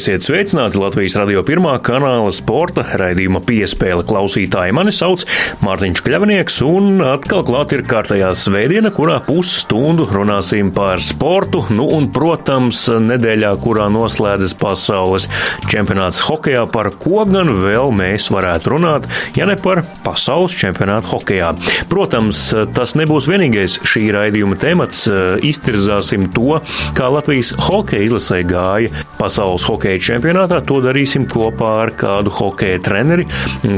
Esiet sveicināti Latvijas radio pirmā kanāla sporta raidījuma piespēle klausītāji. Mani sauc Mārtiņš Kļavnieks, un atkal klāt ir kārtējā svētdiena, kurā pusstundu runāsim par sportu, nu un, protams, nedēļā, kurā noslēdzas pasaules čempionāts hokejā, par ko gan vēl mēs varētu runāt, ja ne par pasaules čempionātu hokejā. Protams, tas nebūs vienīgais šī raidījuma temats. Iztirzāsim to, kā Latvijas hokeja izlasē gāja pasaules hokeja hokeja čempionātā. To darīsim kopā ar kādu hokeja treneri,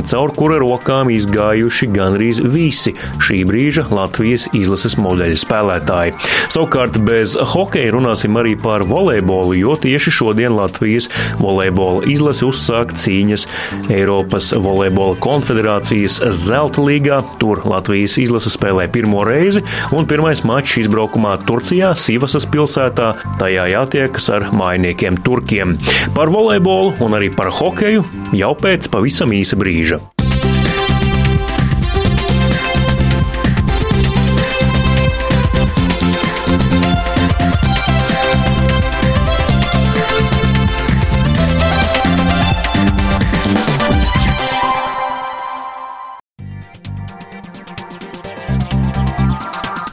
caur kura rokām izgājuši gandrīz visi šī brīža Latvijas izlases modeļa spēlētāji. Savukārt bez hokeja runāsim arī par volejbolu, jo tieši šodien Latvijas volejbola izlase uzsāk cīņas Eiropas volejbola konfederācijas zelta līgā. Tur Latvijas izlase spēlē pirmo reizi, un pirmais mačs izbraukumā Turcijā, Sivasas pilsētā. Tajā jātiekas ar mainiekiem Turkiem. Par volejbolu un arī par hokeju jau pēc pavisam īsa brīža.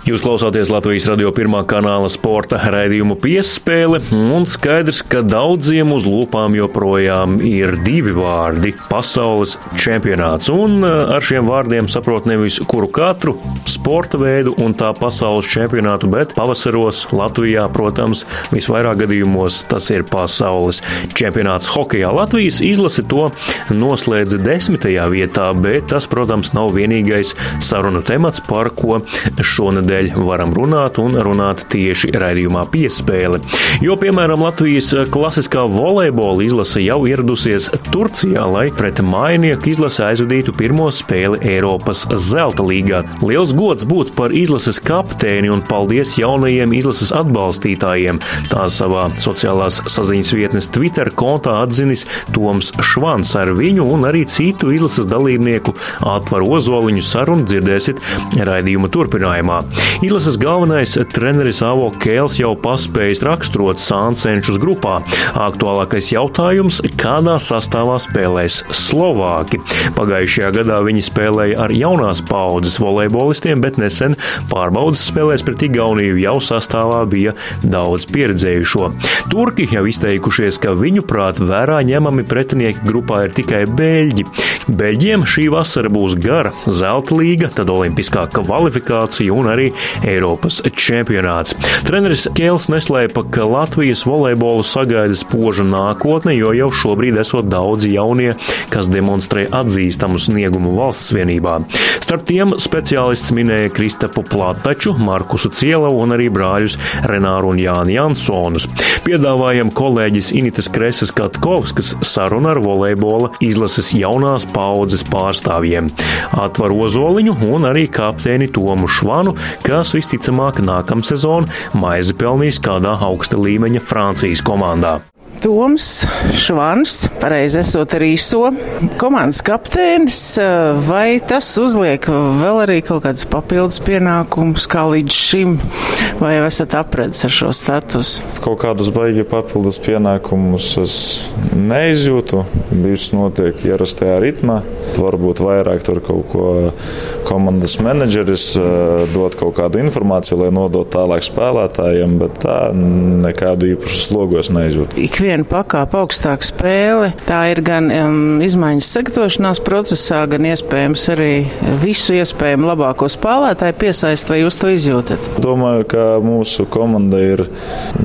Jūs klausāties Latvijas radio pirmā kanāla sporta raidījumu piespēle, un skaidrs, ka daudziem uz lūpām joprojām ir divi vārdi - pasaules čempionāts. Un eh, ar šiem vārdiem saprot nevis kuru katru sporta veidu un tā pasaules čempionātu, bet pavasaros Latvijā, protams, visvairāk gadījumos tas ir pasaules čempionāts hokejā. Latvijas izlase to noslēdza desmitajā vietā, bet tas, protams, nav vienīgais sarunu temats, par ko šonadēļ dēļ varam runāt un runāt tieši raidījumā piespēle. Jo, piemēram, Latvijas klasiskā volejbola izlase jau ieradusies Turcijā, lai pret mainieku izlase aizvadītu pirmo spēli Eiropas zelta līgā. Liels gods būt par izlases kapteini un paldies jaunajiem izlases atbalstītājiem. Tā savā sociālās saziņas vietnes Twitter kontā atzinis Toms Švans ar viņu un arī citu izlases dalībnieku atvaru ozoliņu sarunu dzirdēsiet raidījuma turpinājumā. Izlases galvenais treneris Avo Kēls jau paspējis raksturot sāncenšus grupā. Aktuālākais jautājums - kādā sastāvā spēlēs Slovāki? Pagājušajā gadā viņi spēlēja ar jaunās paudzes volejbolistiem, bet nesen pārbaudas spēlēs pret Igauniju jau sastāvā bija daudz pieredzējušo. Turki jau izteikušies, ka viņu prāt vērā ņemami pretinieki grupā ir tikai beļģi. Beļģiem šī vasara būs gara zelta līga, tad olimpiskā kvalifikācija un arī Eiropas čempionāts. Treneris Kēls neslēpa, ka Latvijas volejbolu sagaida spoža nākotne, jo jau šobrīd esot daudzi jaunie, kas demonstrē atzīstamu sniegumu valsts vienībā. Starp tiem speciālists minēja Kristapu Plataču, Markusu Cielavu un arī brāļus Renāru un Jāni Jansonus. Piedāvājam kolēģis Initas Kreses Katkovskas sarunu ar volejbola izlases jaunās paudzes pārstāvjiem - Atvaru Ozoliņu un arī kapteini Tomu Švanu, kas visticamāk nākamsezon maizi pelnīs kādā augsta līmeņa Francijas komandā. Toms Švans, pareizi esot arī so komandas kapteinis, vai tas uzliek vēl arī kaut kādus papildus pienākumus kā līdz šim, vai jau esat apredzis ar šo statusu? Kaut kādus baigi papildus pienākumus es neizjūtu. Viss notiek ierastajā ritmā. Varbūt vairāk tur kaut ko komandas menedžeris dod kaut kādu informāciju, lai nodot tālāk spēlētājiem, bet tā nekādu īpašu slogu es neizjūtu. Ik viena pakāpe augstāk spēle. Tā ir gan um, izmaiņas sagatavošanās procesā, gan iespējams arī visu iespējamo labāko spēlētāju piesaist, vai jūs to izjūtat? Domāju, ka mūsu komanda ir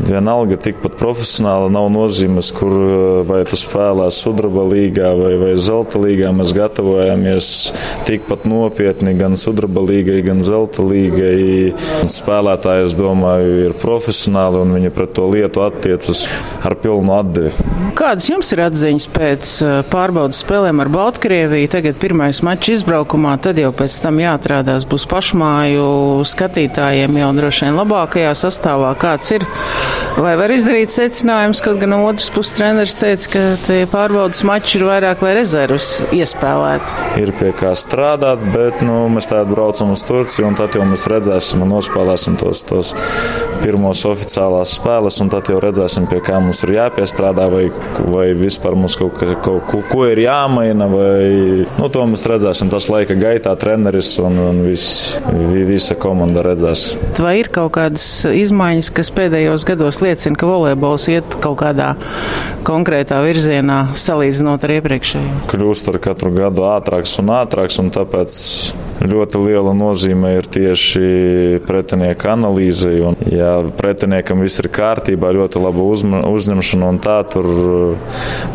vienalga tikpat profesionāla. Nav nozīmes, kur vai tu spēlē sudraba līgā vai, vai zelta līgā. Mēs gatavojamies tikpat nopietni gan sudraba līgai, gan zelta līgai. Spēlētāji, es domāju, ir profesionāli un viņi pret to lietu attiecas ar pilnu atdevi. Kādas jums ir atziņas pēc uh, pārbaudas spēlēm ar Baltkrieviju? Tagad pirmais mačs izbraukumā, tad jau pēc tam jāatrādās būs pašmāju skatītājiem jau droši vien labākajā sastāvā. Kāds ir? Vai var izdarīt secinājums, kaut gan no otras puses treneris teica, ka tie pārbaudas mači ir vairāk vai rezervus iespēlēt? Ir pie kā strādāt, bet nu, mēs tādā braucam uz Turciju un tad jau mēs redzēsim un nospēlēsim tos, tos pirmos oficiālās spēles, un tad jau redzēsim, pie kā mums ir jāpiestrādā, vai, vai vispār mums kaut, ka, kaut ko, ko ir jāmaina, vai nu, to mēs redzēsim. Tas laika gaitā treneris un, un vis, visa komanda redzēs. Vai ir kaut kādas izmaiņas, kas pēdējos gados liecina, ka volejbols iet kaut kādā konkrētā virzienā salīdzinot ar iepriekšējo? Kļūst ar katru gadu ātrāks un ātrāks, un tāpēc ļoti liela nozīme ir tieši pretinieka analīzei. Un, ja pretiniekam viss ir kārtībā, ļoti laba uzņemšana un tā, tur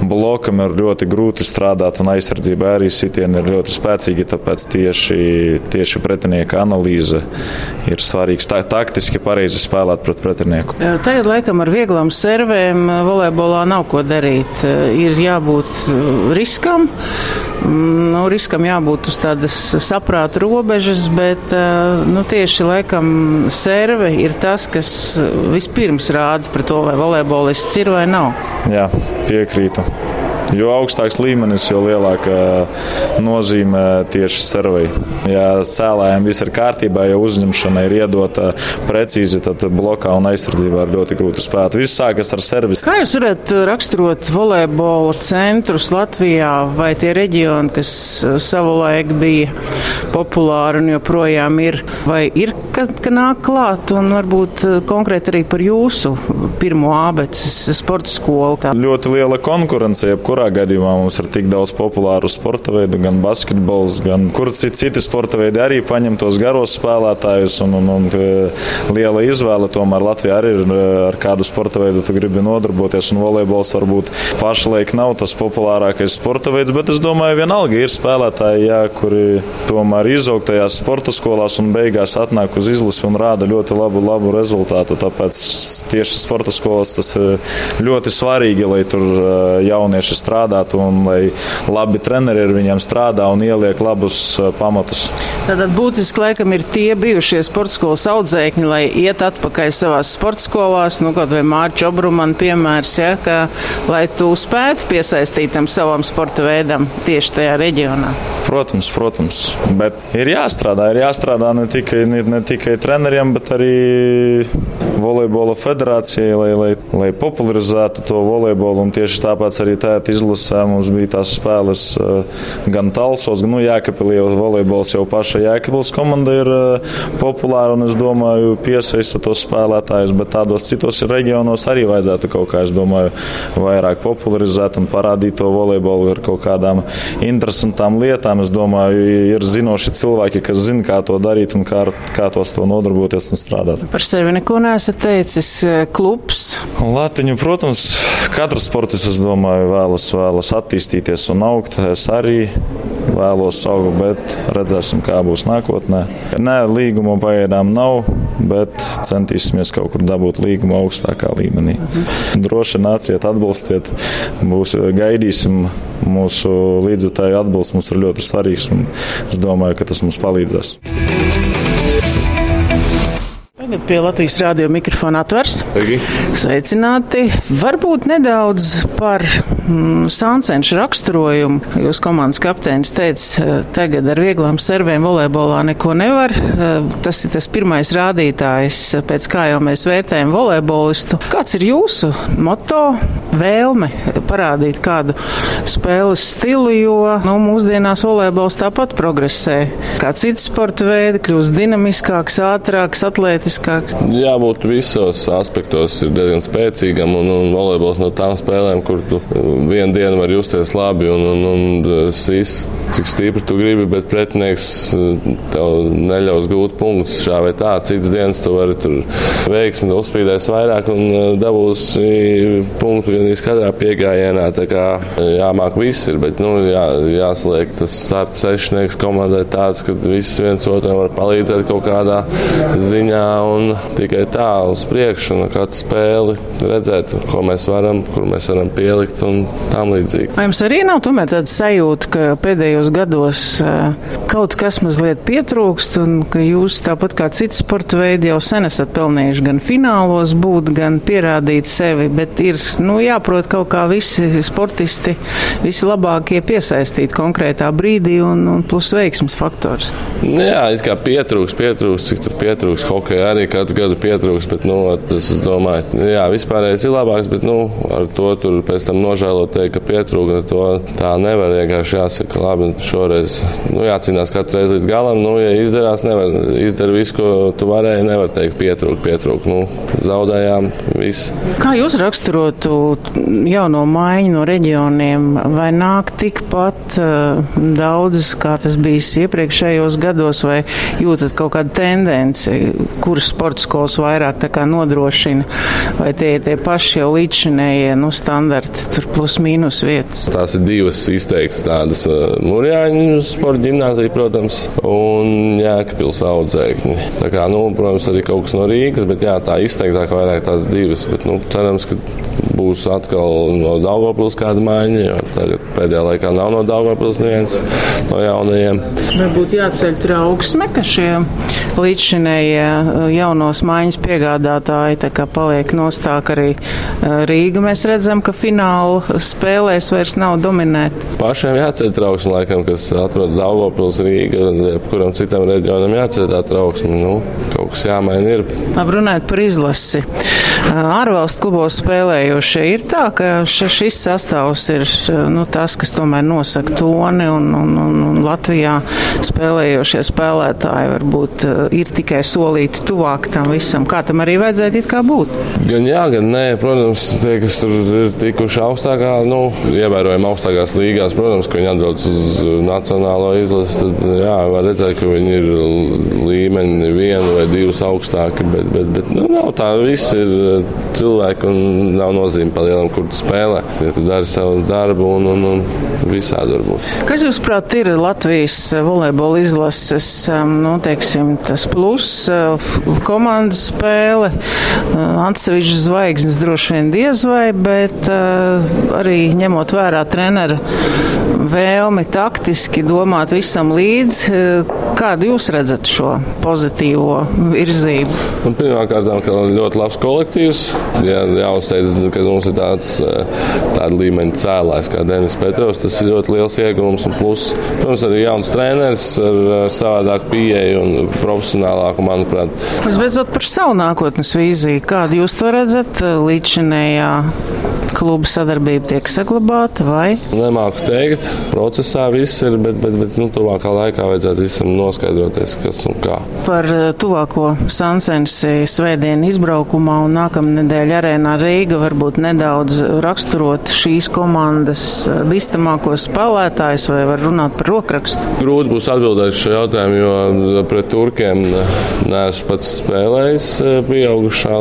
blokam ir ļoti grūti strādāt un aizsardzība arī sitieni ir ļoti spēcīgi, tāpēc tieši, tieši pretinieka analīze ir svarīgs. Tā, taktiski pareizi spēlēt pret pretinieku. Tagad laikam ar vieglām servēm volejbolā nav ko darīt. Ir jābūt riskam. Nu, riskam jābūt uz tādas saprāta robežas, bet nu, tieši laikam serve ir tas, kas vispirms rāda par to, vai volejbolists ir vai nav. Jā, piekrītu. Jo augstāks līmenis, jo lielāka nozīme tieši servei. Ja cēlājiem viss ir kārtībā, ja uzņemšana ir iedota precīzi, tad blokā un aizsardzībā ir ļoti grūti spēlēt. Viss sākas ar servis. Kā jūs varat raksturot volejbola centrus Latvijā vai tie reģioni, kas savulaik bija populāri un joprojām ir? Vai ir, ka, ka nāk klāt un varbūt konkrēti arī par jūsu pirmo abeces sporta skolu? Tā. Ļoti liela konkurence, jebkurā jebkurā gadījumā mums ir tik daudz populāru sporta veidu, gan basketbols, gan kur citi sporta veidi arī paņem tos garos spēlētājus. Un, un, un e, liela izvēle tomēr Latvijā arī ir, e, ar kādu sporta veidu tu gribi nodarboties. Un volejbols varbūt pašlaik nav tas populārākais sporta veids, bet es domāju, vienalga ir spēlētāji, jā, kuri tomēr izaug tajās sporta skolās un beigās atnāk uz izlasi un rāda ļoti labu, labu rezultātu. Tāpēc tieši sporta skolas tas ir ļoti svarīgi, lai tur e, jaunieši strādā strādāt un lai labi treneri ar viņiem strādā un ieliek labus pamatus. Tātad būtiski laikam ir tie bijušie sporta skolas audzēkņi, lai iet atpakaļ savās sporta skolās, nu kaut vai Mārķa Obrumana piemērs, ja, ka, lai tu spētu piesaistīt tam savam sporta veidam tieši tajā reģionā. Protams, protams, bet ir jāstrādā, ir jāstrādā ne tikai, ne, ne tikai treneriem, bet arī volejbola federācijai, lai, lai, lai popularizētu to volejbolu. Un tieši tāpēc arī tādā izlasē mums bija tās spēles eh, gan Talsos, gan nu, Jēkabīlī. Volejbols jau paša Jēkabīlas komanda ir eh, populāra un es domāju, piesaista tos spēlētājus, bet tādos citos reģionos arī vajadzētu kaut kā, es domāju, vairāk popularizēt un parādīt to volejbolu ar kaut kādām interesantām lietām. Es domāju, ir zinoši cilvēki, kas zina, kā to darīt un kā, kā tos to nodarboties un strādāt. Par sevi neko neesat teicis. Eh, klubs? Latiņu, protams, katrs sportists, es domāju, vēlas vēlas attīstīties un augt. Es arī vēlos augt, bet redzēsim, kā būs nākotnē. Nē, līguma pagaidām nav, bet centīsimies kaut kur dabūt līgumu augstākā līmenī. Droši nāciet, atbalstiet, būs, gaidīsim mūsu līdzekļu atbalstu. Mums ir ļoti svarīgs un es domāju, ka tas mums palīdzēs. Pie Latvijas rādio mikrofona atvers. Sveicināti! Varbūt nedaudz par mm, Sāncenšu raksturojumu. Jūs komandas kapteinis teica, eh, tagad ar vieglām servēm volejbolā neko nevar. Eh, tas ir tas pirmais rādītājs, pēc kā jau mēs vērtējam volejbolistu. Kāds ir jūsu moto, vēlme parādīt kādu spēles stilu, jo nu, mūsdienās volejbols tāpat progresē. Kā citi sporta veidi kļūst dinamiskāks, ātrāks, atlētisks fiziskāks? Jābūt visos aspektos ir diezgan spēcīgam, un, un volejbols no tām spēlēm, kur tu vienu dienu var justies labi un, un, un sīst, cik stipri tu gribi, bet pretinieks tev neļaus gūt punktus šā vai tā. Cits dienas tu vari tur veiksmi uzspīdēs vairāk un uh, dabūsi punktu gan katrā piegājienā. Tā kā jāmāk viss ir, bet nu, jā, jāsliek tas starts sešnieks komandai tāds, ka viss viens otram var palīdzēt kaut kādā ziņā un tikai tā uz priekšu, un katru spēli redzēt, ko mēs varam, kur mēs varam pielikt un tam līdzīgi. Vai jums arī nav tomēr tāda sajūta, ka pēdējos gados kaut kas mazliet pietrūkst un ka jūs tāpat kā citi sporta veidi jau sen esat pelnījuši gan finālos būt, gan pierādīt sevi, bet ir, nu, jāprot kaut kā visi sportisti, visi labākie piesaistīt konkrētā brīdī un, un plus veiksmes faktors. Jā, it kā pietrūks, pietrūks, cik tur pietrūks, hokeja arī katru gadu pietrūks, bet, nu, tas, es domāju, jā, vispārējais ir labāks, bet, nu, ar to tur pēc tam nožēlot teikt, ka pietrūka, to tā nevar vienkārši jāsaka, labi, šoreiz, nu, jācīnās katru reizi līdz galam, nu, ja izdarās, nevar, izdara visu, ko tu varēji, nevar teikt pietrūk, pietrūk, nu, zaudējām, viss. Kā jūs raksturotu jauno maiņu no reģioniem, vai nāk tikpat uh, daudz, kā tas bijis iepriekšējos gados, vai jūtat kaut kādu tendenci, kuras sporta skolas vairāk tā kā nodrošina, vai tie tie paši jau līdzšinējie, nu, standarti, tur plus mīnus vietas? Tās ir divas izteiktas tādas uh, Mūrjāņu sporta ģimnāzija, protams, un Jēkabils audzēkņi. Tā kā, nu, protams, arī kaut kas no Rīgas, bet jā, tā izteiktāk vairāk tās divas, bet, nu, cerams, ka būs atkal no Daugavpils kāda maiņa, jo tagad pēdējā laikā nav no Daugavpils neviens no jaunajiem. Vai būtu jāceļ trauksme, ka šie līdzšinējie uh, jaunos maiņas piegādātāji tā kā paliek nostāk arī uh, Rīga? Mēs redzam, ka finālu spēlēs vairs nav dominēt. Pašiem jāceļ trauksme, laikam, kas atrod Daugavpils Rīga, kuram citam reģionam jāceļ tā trauksme. Nu, kaut kas jāmaina ir. Runājot par izlasi. Uh, ārvalstu klubos spēlējošie ir tā, ka šis sastāvs ir nu, tas, kas tomēr nosaka toni un, un, un, un Latvijā spēlējošie spēlētāji varbūt ir tikai solīti tuvāk tam visam, kā tam arī vajadzētu it kā būt. Gan jā, gan nē. Protams, tie, kas tur ir tikuši augstākā, nu, ievērojami augstākās līgās, protams, ka viņi atbrauc uz nacionālo izlasi, tad jā, var redzēt, ka viņi ir līmeņi vienu vai divus augstāki, bet, bet, bet nu, nav tā, viss ir cilvēki un nav nozīme pa lielam, kur tu spēlē. Ja tu dari savu darbu un, un, un visādi varbūt. Kas jūs prāt ir Latvijas volejbola izlases, nu, teiksim, tas plus komandas spēle, atsevišķas zvaigznes droši vien diez vai, bet arī ņemot vērā treneru vēlmi taktiski domāt visam līdzi. Kādu jūs redzat šo pozitīvo virzību? Nu, Pirmkārt, ka ļoti labs kolektīvs. Jā, jāuzteic, ka mums ir tāds tāda līmeņa cēlājs kā Denis Petrovs. Tas ir ļoti liels iegūms. Un plus, protams, arī jauns treneris ar, savādāku pieeju un profesionālāku, manuprāt. Visbeidzot par savu nākotnes vīziju. Kādu jūs to redzat līdzinējā kluba sadarbība tiek saglabāta vai? Nemāku teikt, procesā viss ir, bet, bet, bet nu, tuvākā laikā vajadzētu visam noskaidroties, kas un kā. Par tuvāko sansensi svētdienu izbraukumā un nākamnedēļ arēnā Rīga varbūt nedaudz raksturot šīs komandas bīstamākos spēlētājus vai var runāt par rokrakstu? Grūti būs atbildēt šo jautājumu, jo pret turkiem neesmu pats spēlējis pieaugušā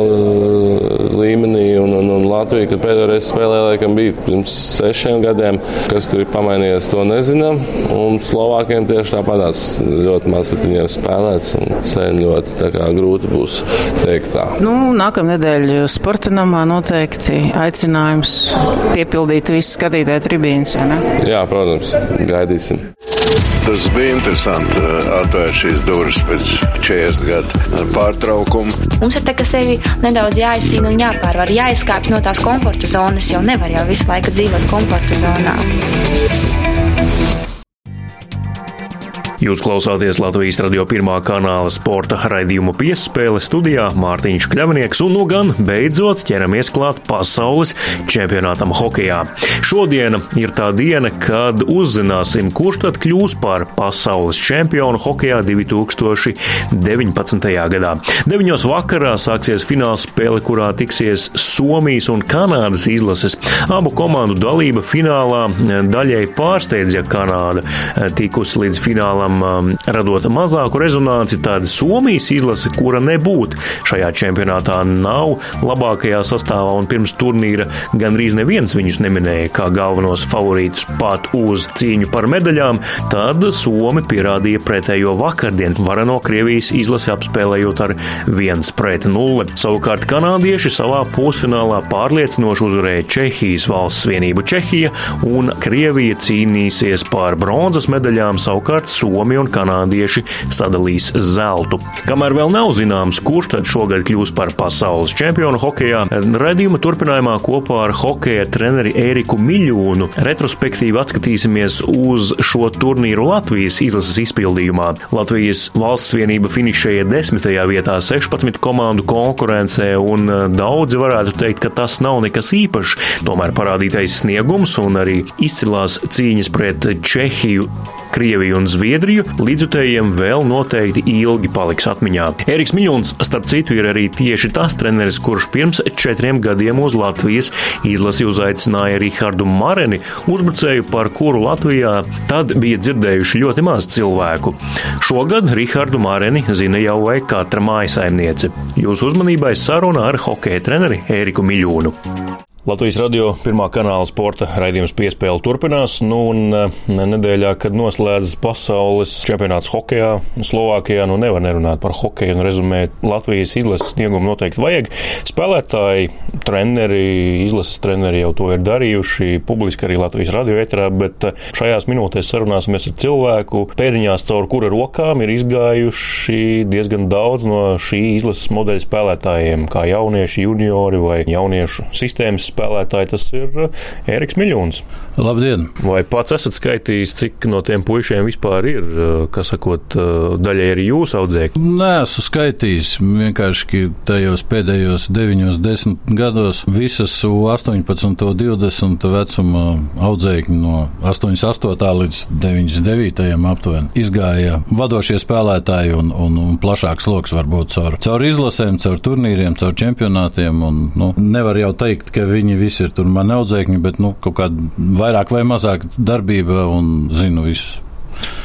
līmenī un, un, un Latvija, kad pēdējo reizi spēlēja, laikam bija pirms sešiem gadiem. Kas tur ir pamainījies, to nezinām. Un Slovākiem tieši tāpatās ļoti maz, bet viņiem spēlēts. Sen ļoti grūti būs teikt tā. Nu, Nākamnedēļ sporta namā noteikti aicinājums piepildīt visu skatītāju tribīnes. Jā, protams, gaidīsim. Tas bija interesanti atvērt šīs durvis pēc 40 gadu pārtraukuma. Mums ir tā, ka sevi nedaudz jāizcīna un jāpārvar, jāizkāpj no tās komforta zonas, jo nevar jau visu laiku dzīvot komforta zonā. Jūs klausāties Latvijas radio pirmā kanāla sporta raidījumu piespēle studijā Mārtiņš Kļavnieks un nu gan beidzot ķeramies klāt pasaules čempionātam hokejā. Šodiena ir tā diena, kad uzzināsim, kurš tad kļūs par pasaules čempionu hokejā 2019. gadā. 9. vakarā sāksies fināls spēle, kurā tiksies Somijas un Kanādas izlases. Abu komandu dalība finālā daļai pārsteidz, ja Kanāda tikusi līdz finālam tiešām um, radot mazāku rezonanci, tad Somijas izlase, kura nebūtu šajā čempionātā, nav labākajā sastāvā. Un pirms turnīra gandrīz neviens viņus neminēja kā galvenos favorītus pat uz cīņu par medaļām, tad Somi pierādīja pretējo vakardien vareno Krievijas izlasi apspēlējot ar 1 pret 0. Savukārt kanādieši savā pusfinālā pārliecinoši uzvarēja Čehijas valsts vienību Čehija un Krievija cīnīsies par bronzas medaļām, savukārt Somija un kanādieši sadalīs zeltu. Kamēr vēl nav zināms, kurš tad šogad kļūs par pasaules čempionu hokeja, redzījuma turpinājumā kopā ar hokeja treneri Ēriku Miļūnu retrospektīvi atskatīsimies uz šo turnīru Latvijas izlases izpildījumā. Latvijas valsts vienība finišēja desmitajā vietā 16 komandu konkurencē, un daudzi varētu teikt, ka tas nav nekas īpašs. Tomēr parādītais sniegums un arī izcilās cīņas pret Čehiju Krieviju un Zviedriju, līdzutējiem vēl noteikti ilgi paliks atmiņā. Eriks Miļons, starp citu, ir arī tieši tas treneris, kurš pirms četriem gadiem uz Latvijas izlasi uzaicināja Rihardu Mareni, uzbrucēju, par kuru Latvijā tad bija dzirdējuši ļoti maz cilvēku. Šogad Rihardu Mareni zina jau vai katra mājasaimniece. Jūsu uzmanībai saruna ar hokeja treneri Eriku Miļūnu. Latvijas radio pirmā kanāla sporta raidījums piespēle turpinās. Nu, un eh, nedēļā, kad noslēdzas pasaules čempionāts hokeja, Slovākijā, nu nevar nerunāt par hokeju un rezumēt Latvijas izlases sniegumu noteikti vajag. Spēlētāji, treneri, izlases treneri jau to ir darījuši, publiski arī Latvijas radio etrā, bet eh, šajās minūtēs sarunāsimies ar cilvēku, pēdiņās caur kura rokām ir izgājuši diezgan daudz no šī izlases modeļa spēlētājiem, kā jaunieši, juniori vai jauniešu sistēmas spēlētāji, tas ir Ēriks eh, Miljons. Labdien! Vai pats esat skaitījis, cik no tiem puišiem vispār ir, eh, kas sakot, eh, daļai arī jūsu audzēkļi? Nē, esmu skaitījis. Vienkārši tajos pēdējos 9, 10 gados visas 18, 20 vecuma audzēkņi no 88 līdz 99 aptuveni izgāja vadošie spēlētāji un, un, un plašāks lokus varbūt caur, caur izlasēm, caur turnīriem, caur čempionātiem. Un, nu, nevar jau teikt, ka viņi visi ir tur mani audzēkņi, bet nu, kaut kāda vairāk vai mazāk darbība un zinu visus.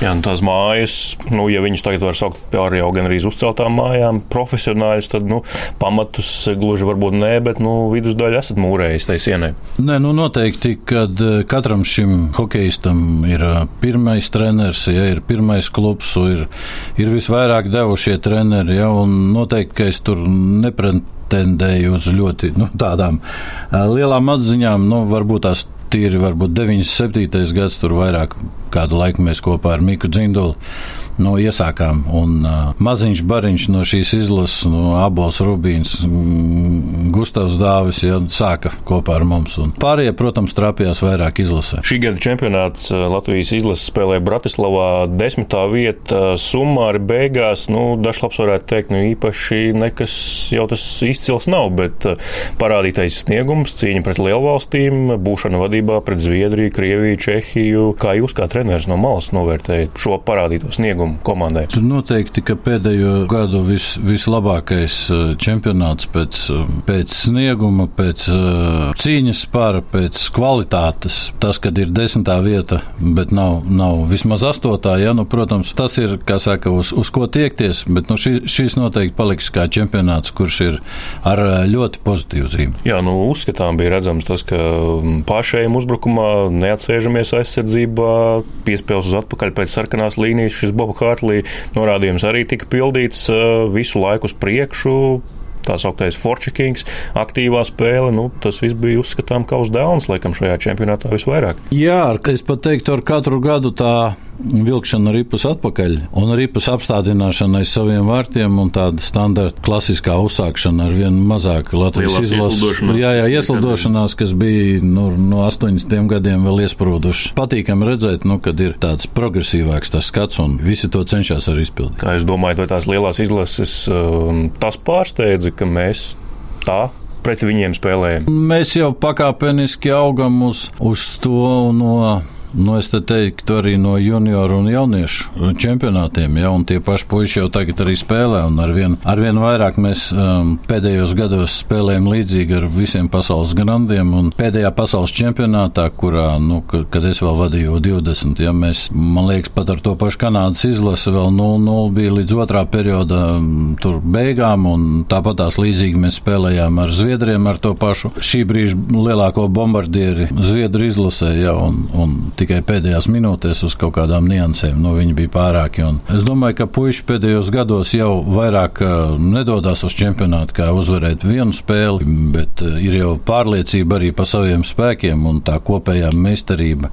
Jā, nu tās mājas, nu, ja viņus tagad var saukt par jau gan arī uzceltām mājām, profesionāļus, tad nu, pamatus gluži varbūt nē, bet nu, vidusdaļu esat mūrējis tai sienai. Nē, nu noteikti, kad katram šim hokeistam ir pirmais treneris, ja ir pirmais klubs, ir, ir visvairāk devušie treneri, ja, un noteikti, ka es tur nepretendēju uz ļoti nu, tādām lielām atziņām, nu, varbūt tās tīri varbūt 97. gads, tur vairāk kādu laiku mēs kopā ar Miku Dzindulu no iesākām. Un uh, maziņš bariņš no šīs izlases, no Abols Rubīns, mm, Gustavs Dāvis, ja, sāka kopā ar mums. Un pārējie, protams, trāpījās vairāk izlasē. Šī gada čempionāts Latvijas izlases spēlē Bratislavā desmitā vieta summāri beigās. Nu, Dažlaps varētu teikt, nu īpaši nekas jau tas izcils nav, bet parādītais sniegums, cīņa pret lielvalstīm, būšana vadībā pret Zviedriju, Krieviju, Čehiju. Kā jūs kā treneris no malas novērtējat šo parādīto sniegumu? Komandai? Tur noteikti, ka pēdējo gadu vis, vislabākais čempionāts pēc, pēc snieguma, pēc cīņas spāra, pēc kvalitātes. Tas, kad ir desmitā vieta, bet nav, nav vismaz astotā, ja, nu, protams, tas ir, kā saka, uz, uz ko tiekties, bet nu, šis, šis noteikti paliks kā čempionāts, kurš ir ar ļoti pozitīvu zīmi. Jā, nu, uzskatām bija redzams tas, ka pašējiem uzbrukumā neatsēžamies aizsardzībā, piespēles uz atpakaļ pēc sarkanās līnijas šis Boba Hartlī norādījums arī tika pildīts visu laiku uz priekšu tā sauktais Forčikings, aktīvā spēle. Nu, tas viss bija uzskatām kā uz dēlnes, laikam, šajā čempionātā visvairāk. Jā, es pat teiktu, ar katru gadu tā vilkšana ripas atpakaļ un ripas apstādināšana aiz saviem vārtiem un tāda standarta klasiskā uzsākšana ar vien mazāk Latvijas izlases. Jā, jā, ieslidošanās, kas bija nu, no 80 gadiem vēl iesprūduši. Patīkami redzēt, nu, kad ir tāds progresīvāks tas skats un visi to cenšas arī izpildīt. Kā domājat, vai tās lielās izlases um, tas pārsteidza, ka mēs tā pret viņiem spēlējam? Mēs jau pakāpeniski augam uz, uz to no Nu, es te teiktu arī no junioru un jauniešu čempionātiem, ja, tie paši puiši jau tagad arī spēlē, arvien, arvien vairāk mēs um, pēdējos gados spēlējam līdzīgi ar visiem pasaules grandiem, pēdējā pasaules čempionātā, kurā, nu, kad es vēl vadīju 20, ja mēs, man liekas, pat ar to pašu Kanādas izlasi vēl 0-0 bija līdz otrā perioda um, tur beigām, un tāpat tās līdzīgi mēs spēlējām ar Zviedriem ar to pašu. Šī brīža lielāko bombardieri Zviedru izlasē, ja, un, un tikai pēdējās minūtēs uz kaut kādām niansēm, nu, viņi bija pārāki. Es domāju, ka puiši pēdējos gados jau vairāk uh, nedodas uz čempionātu, kā uzvarēt vienu spēli, bet uh, ir jau pārliecība arī par saviem spēkiem un tā kopējā meistarība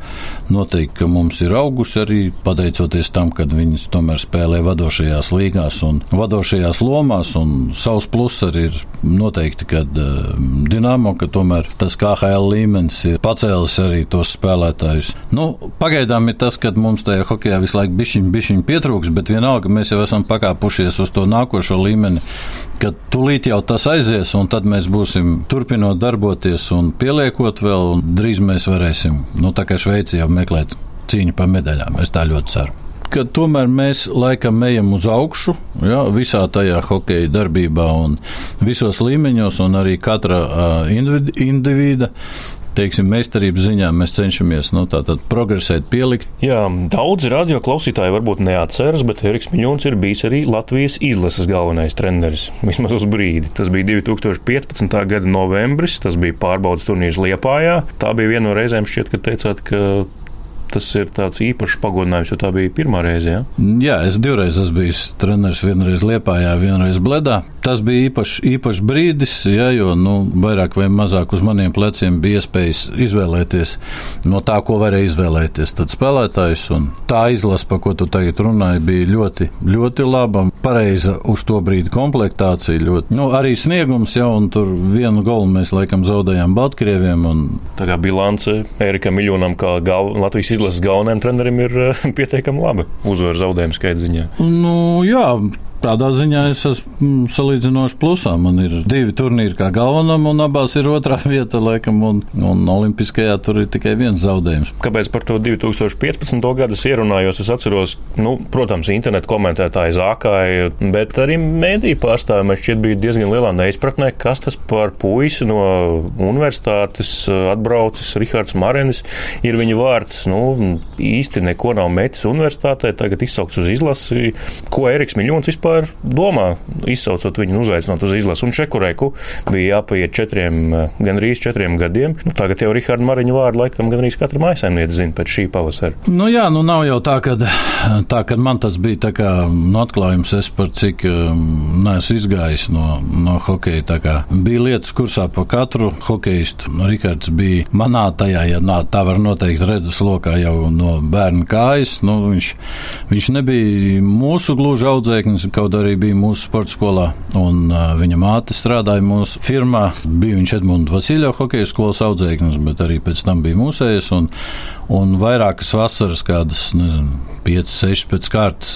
noteikti, mums ir augusi arī pateicoties tam, ka viņi tomēr spēlē vadošajās līgās un vadošajās lomās, un savs pluss arī ir noteikti, ka uh, Dinamo, ka tomēr tas KHL līmenis ir pacēlis arī tos spēlētājus. Nu, pagaidām ir tas, ka mums tajā hokeja visu laiku bišķiņ, bišķiņ pietrūks, bet vienalga mēs jau esam pakāpušies uz to nākošo līmeni, kad tūlīt jau tas aizies, un tad mēs būsim turpinot darboties un pieliekot vēl, un drīz mēs varēsim, nu, tā kā Šveici jau meklēt cīņu par medaļām. Es tā ļoti ceru ka tomēr mēs laikam ejam uz augšu, ja, visā tajā hokeja darbībā un visos līmeņos, un arī katra uh, individa teiksim, meistarības ziņā mēs cenšamies nu, progresēt, pielikt. Jā, daudzi radio klausītāji varbūt neatceras, bet Eriks Miņons ir bijis arī Latvijas izlases galvenais treneris. Vismaz uz brīdi. Tas bija 2015. gada novembris, tas bija pārbaudas turnīrs Liepājā. Tā bija viena no reizēm, šķiet, kad teicāt, ka tas ir tāds īpašs pagodinājums, jo tā bija pirmā reize. Ja? Jā, es divreiz esmu bijis treneris, vienreiz Liepājā, vienreiz Bledā. Tas bija īpašs, īpašs brīdis, ja, jo nu, vairāk vai mazāk uz maniem pleciem bija iespējas izvēlēties no tā, ko varēja izvēlēties. Tad spēlētājs un tā izlase, par ko tu tagad runāji, bija ļoti, ļoti laba, pareiza uz to brīdi komplektācija. Ļoti, nu, arī sniegums jau, un tur vienu golu mēs laikam zaudējām Baltkrieviem. Un... Tā kā bilance Erika Miljonam kā gal, Latvijas izlase izlases galvenajam trenerim ir eh, pietiekami labi uzvaru zaudējumu skaita ziņā. Nu, jā, Tādā ziņā es esmu mm, salīdzinoši plusā. Man ir divi turnīri kā galvenam, un abās ir otrā vieta, laikam, un, un Olimpiskajā tur ir tikai viens zaudējums. Kāpēc par to 2015. gadu es ierunājos? Es atceros, nu, protams, internetu komentētāji zākāja, bet arī mēdīju pārstāvji man šķiet bija diezgan lielā neizpratnē, kas tas par puisi no universitātes atbraucis Rihards Marenis. Ir viņa vārds, nu, īsti neko nav metis universitātē, tagad izsaukts uz izlasi, ko Eriks Miļons vispār vispār domā, izsaucot viņu uzaicinot uz izlasi. Un Čekureku bija jāpaiet četriem, eh, gan arī četriem gadiem. Nu, tagad jau Riharda Mariņa vārdu laikam gan arī katra maisaimniece zina pēc šī pavasara. Nu jā, nu nav jau tā, ka tā, kad man tas bija tā kā nu, atklājums, es par cik um, neesmu izgājis no, no hokeja. Bija lietas kursā pa katru hokeistu. Nu, Rihards bija manā tajā, ja nā, tā var noteikt redzes lokā jau no bērna kājas. Nu, viņš, viņš nebija mūsu gluži audzēknis, kaut arī bija mūsu sporta skolā, un uh, viņa māte strādāja mūsu firmā. Bija viņš Edmunds Vasiljovs, hokeja skolas audzēknis, bet arī pēc tam bija mūsējs. Un, un vairākas vasaras, kādas nezinu, 5, 6 pēc kārtas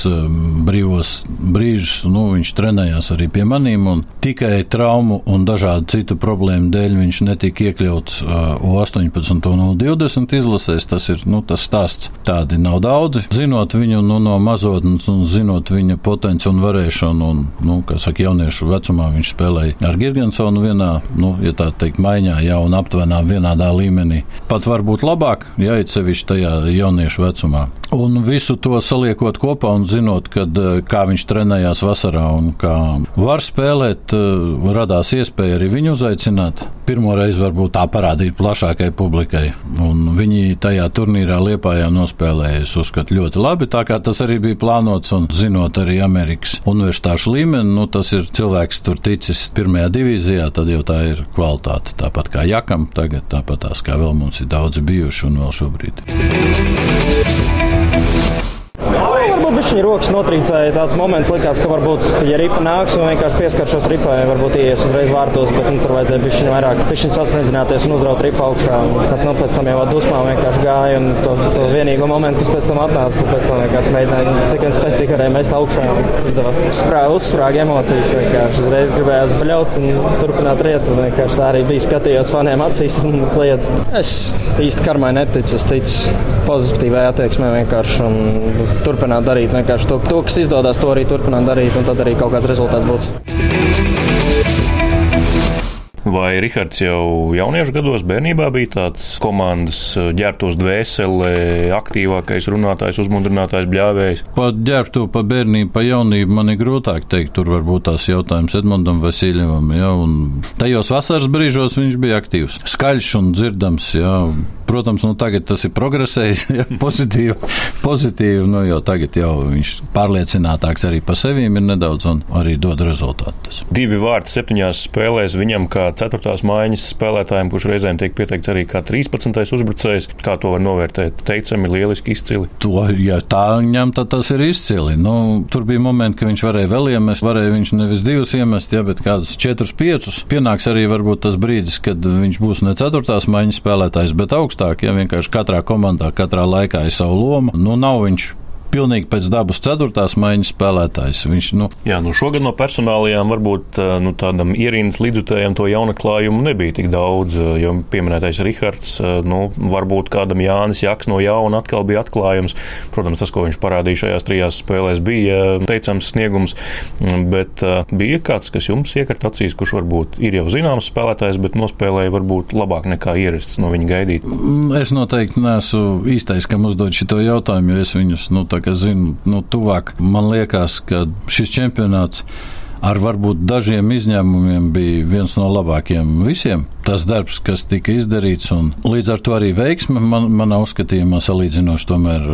brīvos brīžus, nu, viņš trenējās arī pie maniem. Tikai traumu un dažādu citu problēmu dēļ viņš netika iekļauts uh, 18 un 20 izlasēs. Tas ir nu, tas stāsts. Tādi nav daudzi. Zinot viņu nu, no mazotnes un zinot viņa potenciālu un varēšanu, un, nu, kā saka, jauniešu vecumā viņš spēlēja ar Girgensonu vienā, nu, ja tā teikt, maiņā, jau un aptuvenā vienādā līmenī. Pat varbūt labāk, ja it sevišķi tajā jauniešu vecumā. Un visu to saliekot kopā un zinot, kad, eh, kā viņš trenējās vasarā un kā var spēlēt, eh, radās iespēja arī viņu uzaicināt. Pirmo reizi varbūt tā parādīt plašākai publikai. Un viņi tajā turnīrā Liepājā nospēlēja, es uzskatu, ļoti labi, tā kā tas arī bija plānots un zinot arī Amerikas universitāšu līmeni, nu, tas ir cilvēks tur ticis pirmajā divīzijā, tad jau tā ir kvalitāte. Tāpat kā Jakam tagad, tāpat tās kā vēl mums ir daudzi bijuši un vēl šobrīd bišķiņa rokas notrīcēja tāds moments, likās, ka varbūt, ja ripa nāks un vienkārši pieskaršos ripai, varbūt ies uzreiz vārtos, bet nu, tur vajadzēja bišķiņa vairāk, bišķiņa saspriedzināties un uzraut ripu augšā. Tad, nu, pēc tam jau dusmām vienkārši gāja un to, to vienīgo momentu, kas pēc tam atnāca, pēc tam vienkārši mēģināja, cik vien spēcīgi varēja mest augšā. Sprāga, uzsprāga emocijas, vienkārši uzreiz gribējās bļaut un turpināt riet. Un vienkārši tā arī bija skatījos faniem acīs un kliedz. Es īsti karmai neticu, es ticu pozitīvai attieksmē vienkārši un turpināt darīt vienkārši to, to, kas izdodas, to arī turpināt darīt un tad arī kaut kāds rezultāts būs. Vai Rihards jau jauniešu gados, bērnībā bija tāds komandas eh, ģērbtos dvēselē, aktīvākais runātājs, uzmundrinātājs, bļāvējs? Par ģērbto, pa bērnību, pa jaunību man ir grūtāk teikt. Tur varbūt tās jautājums Edmundam Vasiljevam. Ja, tajos vasaras brīžos viņš bija aktīvs, skaļš un dzirdams. Ja, Protams, nu, tagad tas ir progresējis ja, pozitīvi, pozitīvi nu, jo tagad jau viņš pārliecinātāks arī par sevi ir nedaudz un arī dod rezultātus. Divi vārti septiņās spēlēs viņam kā ceturtās mājiņas spēlētājiem, kurš reizēm tiek pieteikts arī kā 13. uzbrucējs. Kā to var novērtēt? Teicami, lieliski izcili. To, ja tā ņem, tad tas ir izcili. Nu, tur bija momenti, ka viņš varēja vēl iemest, varēja viņš nevis divus iemest, ja, bet kādus četrus, piecus. Pienāks arī varbūt tas brīdis, kad viņš būs ne ceturtās mājiņas spēlētājs, bet augstāk, ja vienkārši katrā komandā, katrā laikā ir savu lomu. Nu, nav viņš pilnīgi pēc dabas ceturtās maiņas spēlētājs. Viņš, nu... Jā, nu šogad no personālajām varbūt eh, nu, tādam ierīnas līdzutējam to jaunaklājumu nebija tik daudz, eh, jo pieminētais Rihards, eh, nu, varbūt kādam Jānis Jaks no jauna atkal bija atklājums. Protams, tas, ko viņš parādīja šajās trijās spēlēs, bija teicams sniegums, mm, bet bija kāds, kas jums iekrīt acīs, kurš varbūt ir jau zināms spēlētājs, bet nospēlēja varbūt labāk nekā ierasts no viņa gaidīt. Mm, es noteikti neesmu īstais, kam uzdot šo jautājumu, jo es viņus nu, tā kas zina nu, tuvāk. Man liekas, ka šis čempionāts ar varbūt dažiem izņēmumiem bija viens no labākajiem visiem. Tas darbs, kas tika izdarīts, un līdz ar to arī veiksme man, manā uzskatījumā salīdzinoši tomēr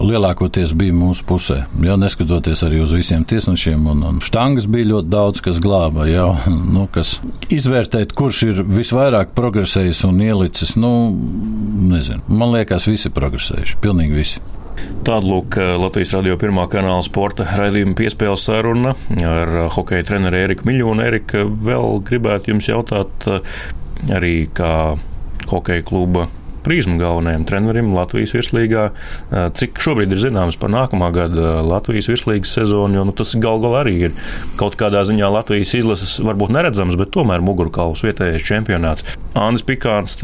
lielākoties bija mūsu pusē. Jā, neskatoties arī uz visiem tiesnešiem, un, un štangas bija ļoti daudz, kas glāba, jā, nu, kas izvērtēt, kurš ir visvairāk progresējis un ielicis, nu, nezinu. Man liekas, visi progresējuši, pilnīgi visi. Tāda lūk Latvijas radio pirmā kanāla sporta raidījuma piespēles saruna ar hokeja treneru Eriku Miļonu. Erika, vēl gribētu jums jautāt arī kā hokeja kluba prizmu galvenajam trenerim Latvijas virslīgā. Cik šobrīd ir zināms par nākamā gada Latvijas virslīgas sezonu, jo nu, tas gal galā arī ir kaut kādā ziņā Latvijas izlases varbūt neredzams, bet tomēr mugurkauls vietējais čempionāts. Andris Pikāns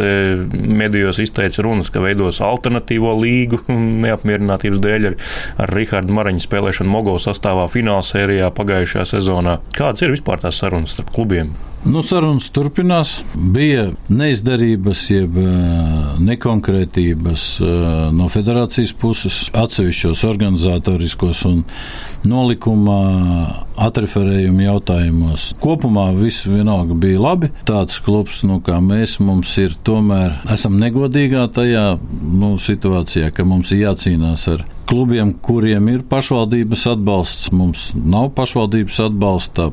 medijos izteica runas, ka veidos alternatīvo līgu neapmierinātības dēļ ar, ar Rihardu Maraņu spēlēšanu Mogo sastāvā finālsērijā pagājušajā sezonā. Kādas ir vispār tās sarunas starp klubiem? Nu, sarunas turpinās. Bija neizdarības, jeb nekonkrētības no federācijas puses, atsevišķos organizatoriskos un nolikuma atreferējumu jautājumos. Kopumā viss vienalga bija labi. Tāds klubs, nu, kā mēs, mums ir tomēr esam negodīgā tajā nu, situācijā, ka mums ir jācīnās ar klubiem, kuriem ir pašvaldības atbalsts. Mums nav pašvaldības atbalsta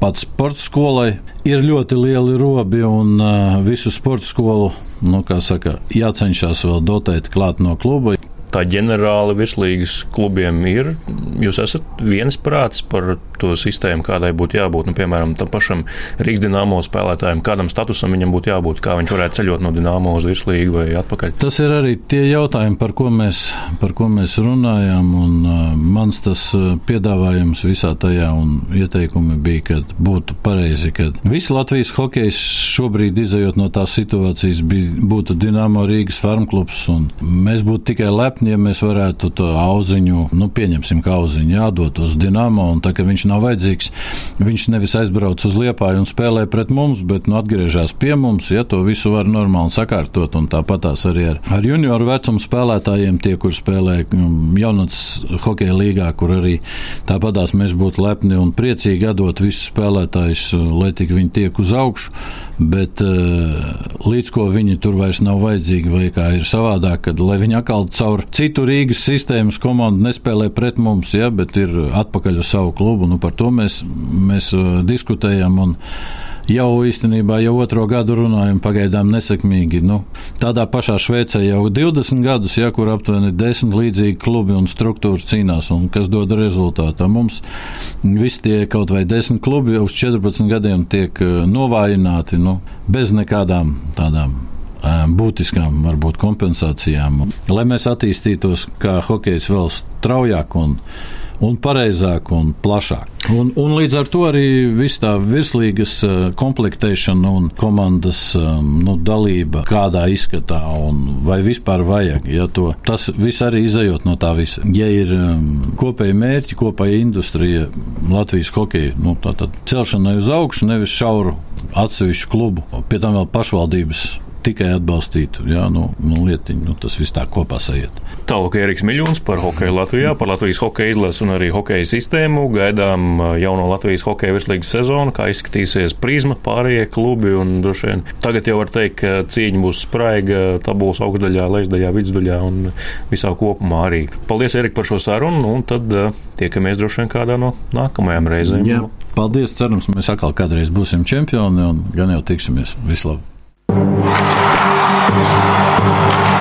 pats sporta skolai ir ļoti lieli robi un visu sporta skolu, nu, saka, jācenšas vēl dotēt klāt no kluba tā ģenerāli virslīgas klubiem ir. Jūs esat viensprāts par to sistēmu, kādai būtu jābūt. Nu, piemēram, tam pašam Rīgas dīnāmo spēlētājam, kādam statusam viņam būtu jābūt, kā viņš varētu ceļot no dīnāmo uz virslīgu vai atpakaļ. Tas ir arī tie jautājumi, par ko mēs, par ko mēs runājām. Un, uh, mans tas piedāvājums visā tajā un ieteikumi bija, ka būtu pareizi, ka visi Latvijas hokejs šobrīd izējot no tās situācijas bija, būtu Dīnāmo Rīgas farmklubs un mēs būtu tikai lepni ja mēs varētu to auziņu, nu, pieņemsim, kā auziņu jādod uz Dienāmo, un tā kā viņš nav vajadzīgs, viņš nevis aizbrauc uz Liepāju un spēlē pret mums, bet nu, atgriežas pie mums, ja to visu var normāli sakārtot, un tāpatās arī ar, ar junioru vecumu spēlētājiem, tie, kur spēlē mm, jaunatnes hokeja līgā, kur arī tāpatās mēs būtu lepni un priecīgi atdot visus spēlētājus, lai tik viņi tiek uz augšu, bet eh, līdz ko viņi tur vairs nav vajadzīgi, vai kā ir savādāk, kad lai viņi atkal caur citu Rīgas sistēmas komandu nespēlē pret mums, ja, bet ir atpakaļ uz savu klubu. Nu, par to mēs, mēs uh, diskutējam. Un, jau īstenībā jau otro gadu runājam, pagaidām nesekmīgi. Nu, tādā pašā Šveicē jau 20 gadus, ja kur aptuveni 10 līdzīgi klubi un struktūras cīnās, un kas dod rezultātu. Mums visi tie kaut vai 10 klubi uz 14 gadiem tiek eh, novājināti nu, bez nekādām tādām būtiskām varbūt, kompensācijām, lai mēs attīstītos kā hokejs vēl straujāk un, un pareizāk un plašāk. Un, un līdz ar to arī viss tā virslīgas komplektēšana un komandas nu, dalība kādā izskatā un vai vispār vajag. Ja to, tas viss arī izējot no tā visa. Ja ir kopēji mērķi, kopēja industrija Latvijas hokeja, nu, tā tad celšanai uz augšu, nevis šauru atsevišķu klubu, pie tam vēl pašvaldības tikai atbalstītu. Jā, nu, nu, lietiņu, nu, tas viss tā kopā sajiet. Tālāk Eriks Miļons par hokeju Latvijā, par Latvijas hokeja izlasi un arī hokeja sistēmu. Gaidām uh, jauno Latvijas hokeja virslīgas sezonu, kā izskatīsies prizma, pārējie klubi. Vien tagad jau var teikt, ka cīņa būs spraiga tabulas augšdaļā, lejasdaļā, vidusdaļā un visā kopumā arī. Paldies, Erika, par šo sarunu, un tad uh, tiekamies droši vien kādā no nākamajām reizēm. Jā. Paldies, cerams, mēs atkal kādreiz būsim čempioni un gan jau tiksimies. Vislabāk!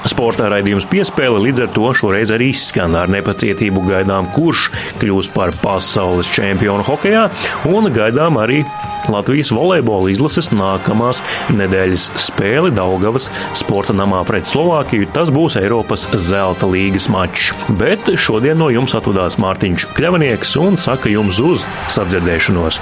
Sportā raidījums piespēle līdz ar to šoreiz arī izskan ar nepacietību gaidām, kurš kļūs par pasaules čempionu hokeja, un gaidām arī Latvijas volejbola izlases nākamās nedēļas spēli Daugavas sporta namā pret Slovākiju. Tas būs Eiropas zelta līgas mačs. Bet šodien no jums atvadās Mārtiņš Kļavnieks un saka jums uz sadzirdēšanos.